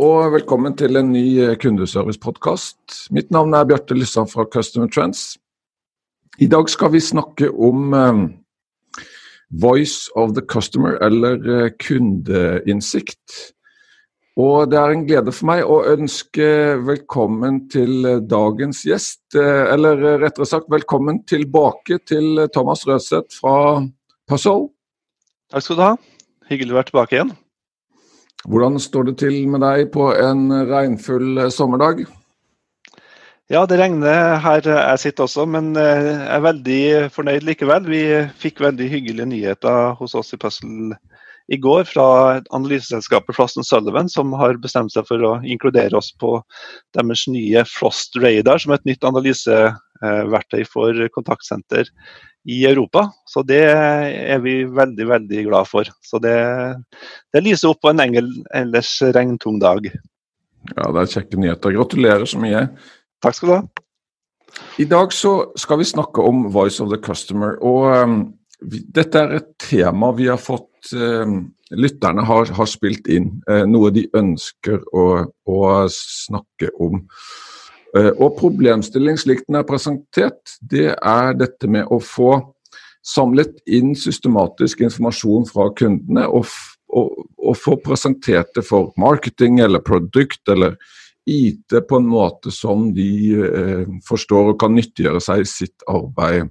og velkommen til en ny eh, kundeservice-podkast. Mitt navn er Bjarte Lyssan fra Customer Trends. I dag skal vi snakke om um, Voice of the Customer, eller uh, kundeinnsikt. Og det er en glede for meg å ønske velkommen til dagens gjest. Eller rettere sagt velkommen tilbake til Thomas Røseth fra Puzzle. Takk skal du ha. Hyggelig å være tilbake igjen. Hvordan står det til med deg på en regnfull sommerdag? Ja, det regner her jeg sitter også, men eh, jeg er veldig fornøyd likevel. Vi fikk veldig hyggelige nyheter hos oss i Puzzle i går fra analyseselskapet Flossen Sullivan, som har bestemt seg for å inkludere oss på deres nye Frost Radar, som er et nytt analyseverktøy for kontaktsenter i Europa. Så det er vi veldig, veldig glad for. Så det, det lyser opp på en engel, ellers regntung dag. Ja, det er kjekke nyheter. Gratulerer så mye. Takk skal du ha. I dag så skal vi snakke om Voice of the Customer. og um, vi, Dette er et tema vi har fått um, Lytterne har, har, spilt inn uh, noe de ønsker å, å snakke om. Eh, og problemstilling slik den er presentert, det er dette med å få samlet inn systematisk informasjon fra kundene og, og, og få presentert det for marketing eller produkt eller IT på en måte som de eh, forstår og kan nyttiggjøre seg i sitt arbeid.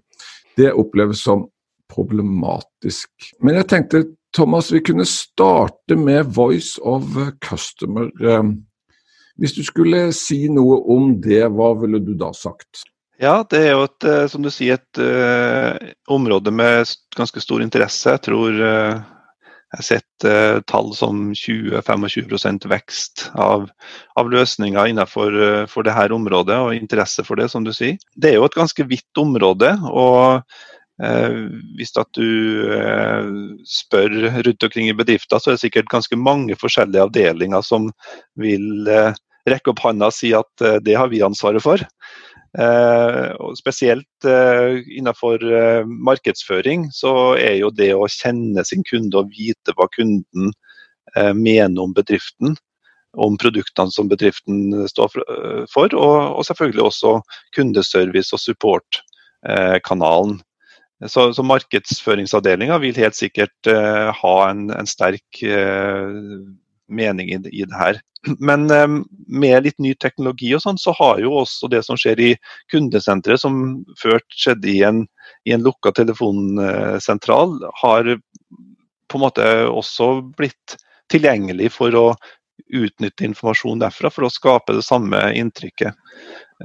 Det oppleves som problematisk. Men jeg tenkte Thomas, vi kunne starte med Voice of Customer. Eh, hvis du skulle si noe om det, hva ville du da sagt? Ja, det er jo et, eh, som du sier, et uh, område med ganske stor interesse. Jeg tror uh, jeg har sett uh, tall som 20-25 vekst av, av, løsninger innenfor for dette området, og interesse for det, som du sier. Det er jo et ganske vidt område. og hvis at du spør rundt omkring i bedrifter, så er det sikkert ganske mange forskjellige avdelinger som vil rekke opp hånda og si at uh, det har vi ansvaret for. Og spesielt uh, innenfor markedsføring så er jo det å kjenne sin kunde og vite hva kunden mener om bedriften, om produktene som bedriften står for, og, og selvfølgelig også kundeservice og support-kanalen. Så, så markedsføringsavdelinga vil helt sikkert ha en, en sterk mening i, i det her. Men um, med litt ny teknologi og sånn, så har jo også det som skjer i kundesenteret, som før skjedde i en, i en lukka telefonsentral, har på en måte også blitt tilgjengelig for å utnytte informasjon derfra for å skape det samme inntrykket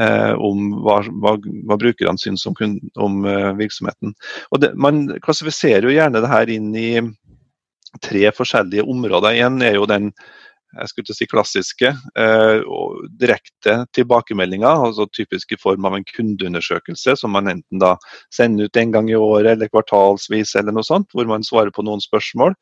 eh, om hva, hva, hva, brukerne syns om, om uh, virksomheten. Det, man klassifiserer jo gjerne det her inn i tre forskjellige områder. Én er jo den jeg skulle ikke si klassiske, eh, direkte tilbakemeldinger, altså typisk i form av en kundeundersøkelse som man enten da sender ut en gang i året eller kvartalsvis eller noe sånt, hvor man svarer på noen spørsmål.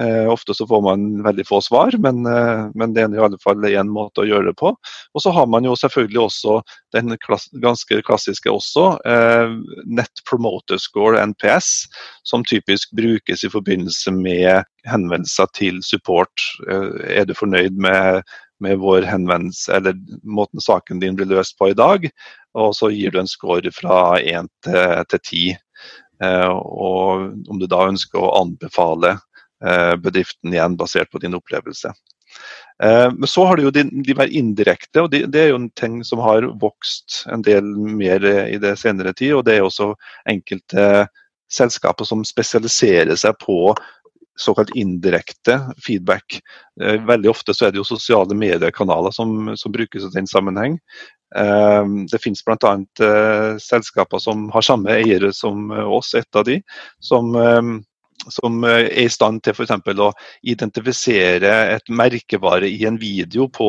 Eh, ofte så får man veldig få svar, men, eh, men det er i alle fall én måte å gjøre det på. Og så har man jo selvfølgelig også den klass, ganske klassiske også, eh, Net Promoter Score, NPS, som typisk brukes i forbindelse med henvendelser til support. Eh, er du fornøyd med, med vår henvendelse, eller måten saken din blir løst på i dag? Og så gir du en score fra 1 til 10. Eh, og om du da ønsker å anbefale bedriften igjen, basert på din opplevelse. Men så har du jo de, de mer indirekte, og det, det, er jo en ting som har vokst en del mer i det senere tid. Og det er også enkelte selskaper som spesialiserer seg på såkalt indirekte feedback. Eh, veldig ofte så er det jo sosiale mediekanaler som, som brukes i den sammenheng. Eh, det finnes bl.a. Selskaper som har samme eiere som oss, et av de, som som eh, er i stand til f.eks. å identifisere et merkevare i en video på,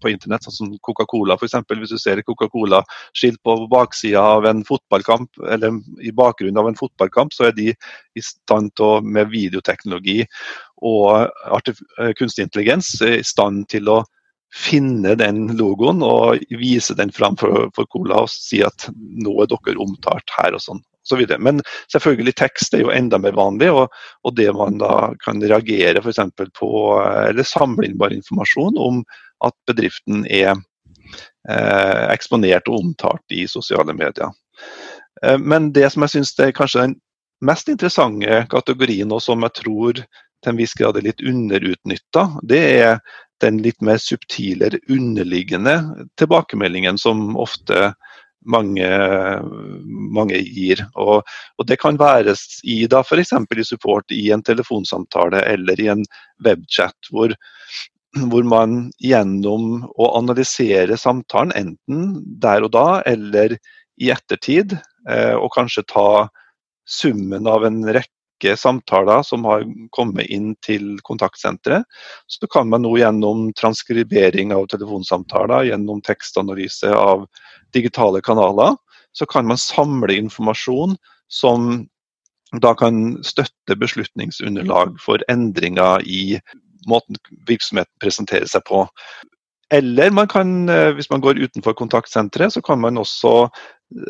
på internett, sånn som Coca-Cola f.eks. Hvis du ser Coca-Cola-skilt på baksida av en fotballkamp, eller i bakgrunnen av en fotballkamp, så er de i stand til å, med videoteknologi og kunstig intelligens i stand til å finne den logoen og vise den fram for, for Cola og si at nå er dere omtalt her og sånn. Videre. Men selvfølgelig tekst er jo enda mer vanlig, og, og det man da kan reagere f.eks. på, eller samle inn bare informasjon om at bedriften er eh, eksponert og omtalt i sosiale medier. Eh, men det som jeg syns er kanskje den mest interessante kategorien, og som jeg tror til en viss grad er litt underutnytta, det er den litt mer subtilere underliggende tilbakemeldingen som ofte mange, mange gir. Og, og, Det kan være i da f.eks. i support i en telefonsamtale eller i en webchat, hvor, hvor man gjennom å analysere samtalen, enten der og da eller i ettertid, eh, og kanskje ta summen av en rekke rekke samtaler som har kommet inn til kontaktsenteret. Så kan man nå gjennom transkribering av telefonsamtaler, gjennom tekstanalyse av digitale kanaler, så kan man samle informasjon som da kan støtte beslutningsunderlag for endringer i måten virksomheten presenterer seg på. Eller man kan, eh, hvis man går utenfor kontaktsenteret, så kan man også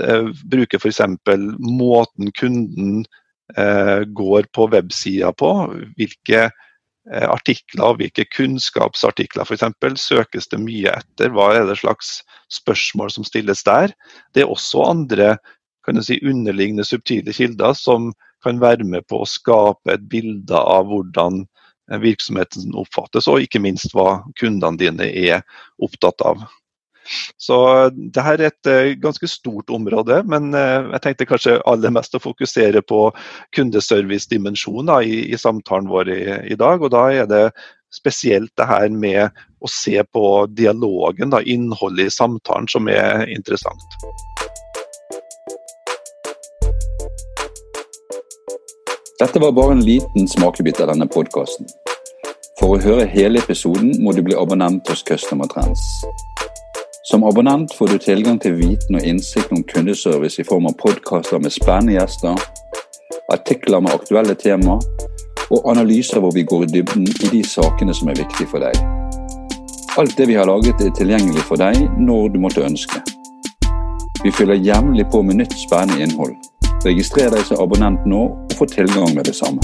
eh, bruke f.eks. måten kunden går på websida på. Hvilke eh, artikler og hvilke kunnskapsartikler f.eks. søkes det mye etter? Hva er det slags spørsmål som stilles der? Det er også andre kan si, underliggende subtile kilder som kan være med på å skape et bilde av hvordan eh, virksomheten oppfattes, og ikke minst hva kundene dine er opptatt av. Så det her er et uh, ganske stort område, men uh, jeg tenkte kanskje aller mest å fokusere på kundeservice-dimensjoner i, i, samtalen vår i, i, dag. og Da er det spesielt det her med å se på dialogen, da, innholdet i samtalen, som er interessant. Dette var bare en liten smakebit av denne podkasten. For å høre hele episoden må du bli abonnent hos Customer Trends. Som abonnent får du tilgang til viten og innsikt om kundeservice i form av podkaster med spennende gjester, artikler med aktuelle temaer og analyser hvor vi går i dybden i de sakene som er viktige for deg. Alt det vi har laget er tilgjengelig for deg når du måtte ønske. Vi fyller jevnlig på med nytt spennende innhold. Registrer deg som abonnent nå og få tilgang med det samme.